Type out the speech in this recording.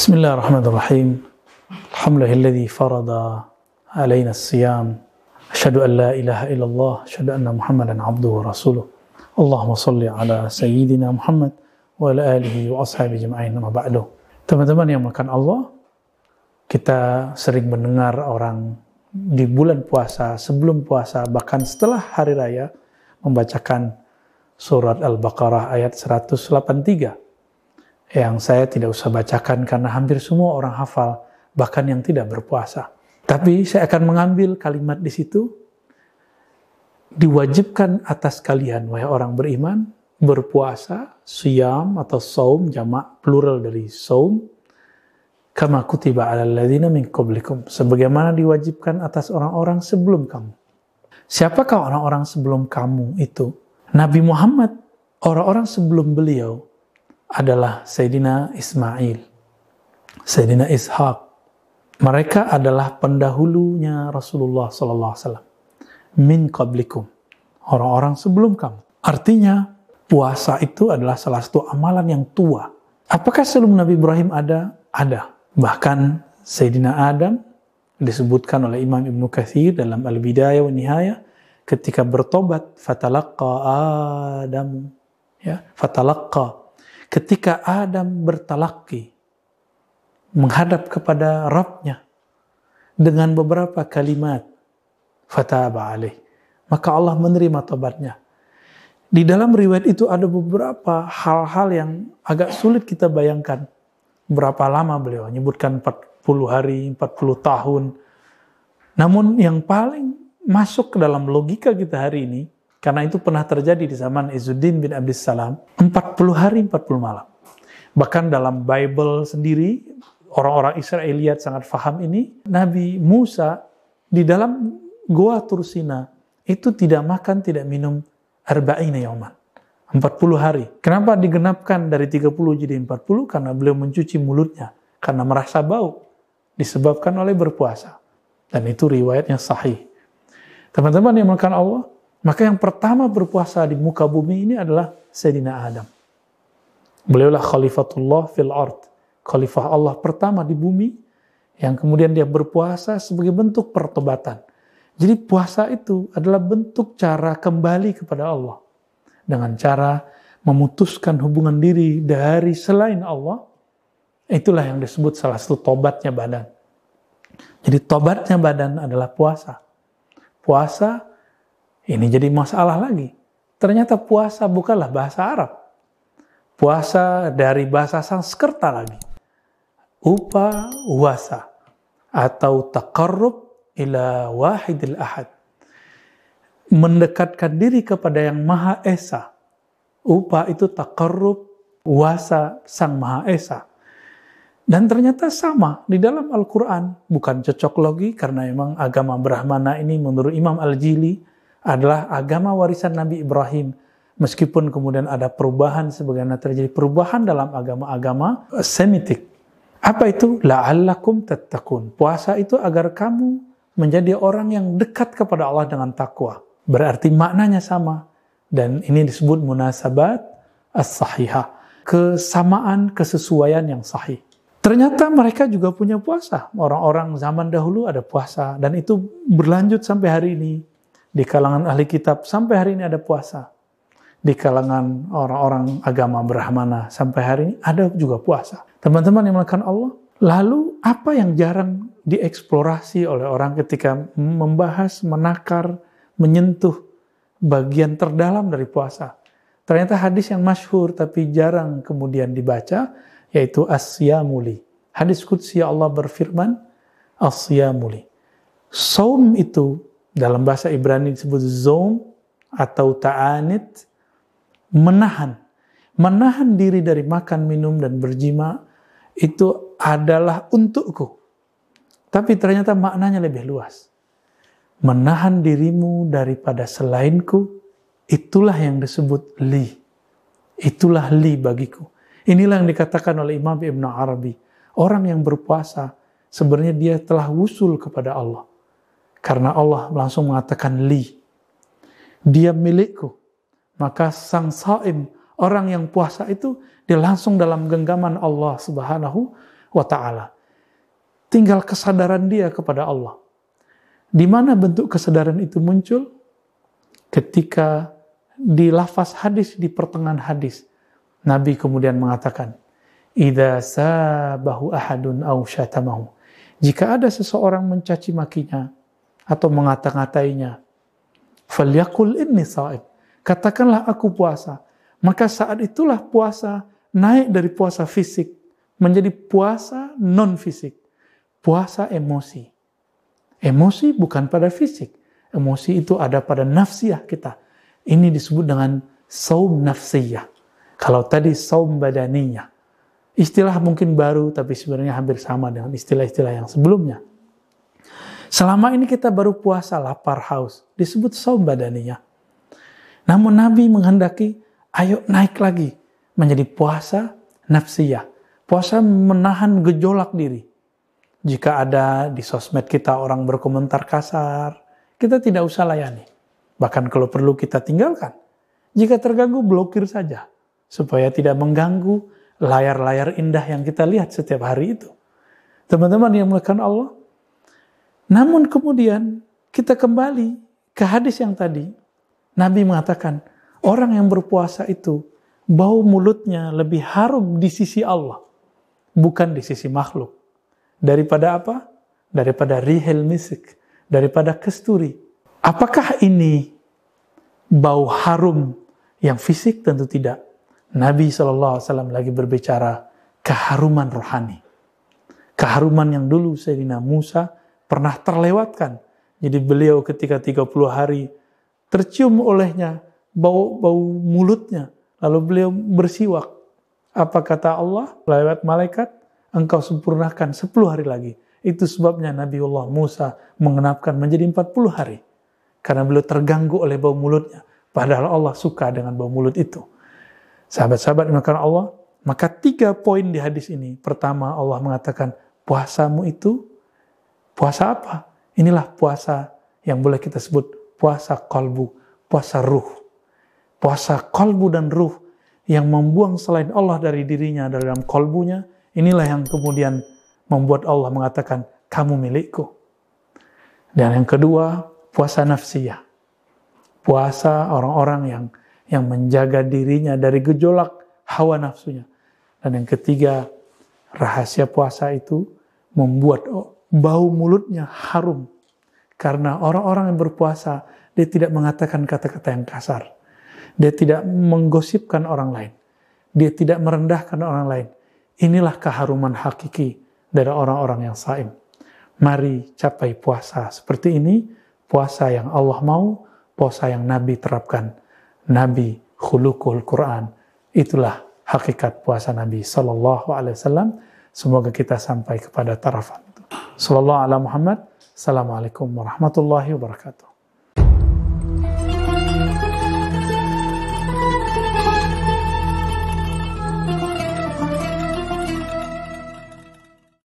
بسم الله الرحمن الرحيم الحمد لله الذي فرض علينا الصيام أشهد أن لا إله إلا الله أشهد أن محمدا عبده ورسوله اللهم صل على سيدنا محمد وعلى آله وأصحابه جمعين ما بعده teman-teman yang makan Allah kita sering mendengar orang di bulan puasa, sebelum puasa, bahkan setelah hari raya membacakan surat Al-Baqarah ayat 183 yang saya tidak usah bacakan karena hampir semua orang hafal, bahkan yang tidak berpuasa. Tapi saya akan mengambil kalimat di situ, diwajibkan atas kalian, wahai orang beriman, berpuasa, siyam atau saum, jamak plural dari saum, kama kutiba ala ladhina min qablikum. Sebagaimana diwajibkan atas orang-orang sebelum kamu. Siapakah orang-orang sebelum kamu itu? Nabi Muhammad, orang-orang sebelum beliau, adalah Sayyidina Ismail, Sayyidina Ishaq. Mereka adalah pendahulunya Rasulullah Wasallam. Min qablikum. Orang-orang sebelum kamu. Artinya, puasa itu adalah salah satu amalan yang tua. Apakah sebelum Nabi Ibrahim ada? Ada. Bahkan Sayyidina Adam disebutkan oleh Imam Ibn Kathir dalam Al-Bidayah wa Nihayah ketika bertobat fatalaqqa Adam ya fatalaqqa ketika Adam bertalaki menghadap kepada Rabbnya dengan beberapa kalimat fataba alaih maka Allah menerima tobatnya. Di dalam riwayat itu ada beberapa hal-hal yang agak sulit kita bayangkan. Berapa lama beliau menyebutkan 40 hari 40 tahun. Namun yang paling masuk ke dalam logika kita hari ini karena itu pernah terjadi di zaman Izzuddin bin Abdus Salam, 40 hari 40 malam. Bahkan dalam Bible sendiri, orang-orang Israeliat sangat faham ini, Nabi Musa di dalam Goa Tursina itu tidak makan, tidak minum arba'ina yauman. 40 hari. Kenapa digenapkan dari 30 jadi 40? Karena beliau mencuci mulutnya. Karena merasa bau. Disebabkan oleh berpuasa. Dan itu riwayatnya sahih. Teman-teman yang makan Allah, maka yang pertama berpuasa di muka bumi ini adalah Sayyidina Adam. Beliaulah khalifatullah fil ard. Khalifah Allah pertama di bumi yang kemudian dia berpuasa sebagai bentuk pertobatan. Jadi puasa itu adalah bentuk cara kembali kepada Allah. Dengan cara memutuskan hubungan diri dari selain Allah. Itulah yang disebut salah satu tobatnya badan. Jadi tobatnya badan adalah puasa. Puasa ini jadi masalah lagi. Ternyata puasa bukanlah bahasa Arab. Puasa dari bahasa Sanskerta lagi. Upa wasa atau takarrub ila wahidil ahad. Mendekatkan diri kepada yang Maha Esa. Upa itu takarrub wasa Sang Maha Esa. Dan ternyata sama di dalam Al-Quran. Bukan cocok logi karena memang agama Brahmana ini menurut Imam Al-Jili adalah agama warisan Nabi Ibrahim. Meskipun kemudian ada perubahan sebagaimana terjadi perubahan dalam agama-agama Semitik. Apa itu? La'allakum tattaqun. Puasa itu agar kamu menjadi orang yang dekat kepada Allah dengan takwa. Berarti maknanya sama. Dan ini disebut munasabat as-sahihah. Kesamaan, kesesuaian yang sahih. Ternyata mereka juga punya puasa. Orang-orang zaman dahulu ada puasa. Dan itu berlanjut sampai hari ini di kalangan ahli kitab sampai hari ini ada puasa. Di kalangan orang-orang agama Brahmana sampai hari ini ada juga puasa. Teman-teman yang melakukan Allah, lalu apa yang jarang dieksplorasi oleh orang ketika membahas, menakar, menyentuh bagian terdalam dari puasa? Ternyata hadis yang masyhur tapi jarang kemudian dibaca yaitu asyamuli. Hadis qudsi Allah berfirman asyamuli. Saum itu dalam bahasa Ibrani disebut zom atau ta'anit, menahan. Menahan diri dari makan, minum, dan berjima itu adalah untukku. Tapi ternyata maknanya lebih luas. Menahan dirimu daripada selainku, itulah yang disebut li. Itulah li bagiku. Inilah yang dikatakan oleh Imam Ibn Arabi. Orang yang berpuasa, sebenarnya dia telah wusul kepada Allah karena Allah langsung mengatakan li. Dia milikku. Maka sang saim, orang yang puasa itu, dia langsung dalam genggaman Allah subhanahu wa taala. Tinggal kesadaran dia kepada Allah. Di mana bentuk kesadaran itu muncul? Ketika di lafaz hadis di pertengahan hadis, Nabi kemudian mengatakan, "Idza sabahu ahadun aw syatamahu." Jika ada seseorang mencaci makinya atau mengata-ngatainya, "Falyakul inni sha'ib." Katakanlah aku puasa. Maka saat itulah puasa naik dari puasa fisik menjadi puasa non fisik, puasa emosi. Emosi bukan pada fisik, emosi itu ada pada nafsiyah kita. Ini disebut dengan saum nafsiyah. Kalau tadi saum badaninya. Istilah mungkin baru tapi sebenarnya hampir sama dengan istilah-istilah yang sebelumnya. Selama ini kita baru puasa lapar haus, disebut saum badaninya. Namun Nabi menghendaki, ayo naik lagi menjadi puasa nafsiyah. Puasa menahan gejolak diri. Jika ada di sosmed kita orang berkomentar kasar, kita tidak usah layani. Bahkan kalau perlu kita tinggalkan. Jika terganggu, blokir saja. Supaya tidak mengganggu layar-layar indah yang kita lihat setiap hari itu. Teman-teman yang melakukan Allah. Namun kemudian kita kembali ke hadis yang tadi. Nabi mengatakan, orang yang berpuasa itu bau mulutnya lebih harum di sisi Allah. Bukan di sisi makhluk. Daripada apa? Daripada rihel misik. Daripada kesturi. Apakah ini bau harum yang fisik? Tentu tidak. Nabi SAW lagi berbicara keharuman rohani. Keharuman yang dulu Sayyidina Musa pernah terlewatkan. Jadi beliau ketika 30 hari tercium olehnya bau-bau mulutnya. Lalu beliau bersiwak. Apa kata Allah lewat malaikat? Engkau sempurnakan 10 hari lagi. Itu sebabnya Nabiullah Musa mengenapkan menjadi 40 hari. Karena beliau terganggu oleh bau mulutnya. Padahal Allah suka dengan bau mulut itu. Sahabat-sahabat dimakan Allah, maka tiga poin di hadis ini. Pertama Allah mengatakan, puasamu itu, puasa apa? Inilah puasa yang boleh kita sebut puasa kolbu, puasa ruh. Puasa kolbu dan ruh yang membuang selain Allah dari dirinya dalam kolbunya, inilah yang kemudian membuat Allah mengatakan, kamu milikku. Dan yang kedua, puasa nafsiyah. Puasa orang-orang yang yang menjaga dirinya dari gejolak hawa nafsunya. Dan yang ketiga, rahasia puasa itu membuat bau mulutnya harum. Karena orang-orang yang berpuasa, dia tidak mengatakan kata-kata yang kasar. Dia tidak menggosipkan orang lain. Dia tidak merendahkan orang lain. Inilah keharuman hakiki dari orang-orang yang saim. Mari capai puasa seperti ini, puasa yang Allah mau, puasa yang Nabi terapkan Nabi khulukul Quran. Itulah hakikat puasa Nabi Wasallam. Semoga kita sampai kepada tarafan. Sallallahu Alaihi Muhammad. Assalamualaikum warahmatullahi wabarakatuh.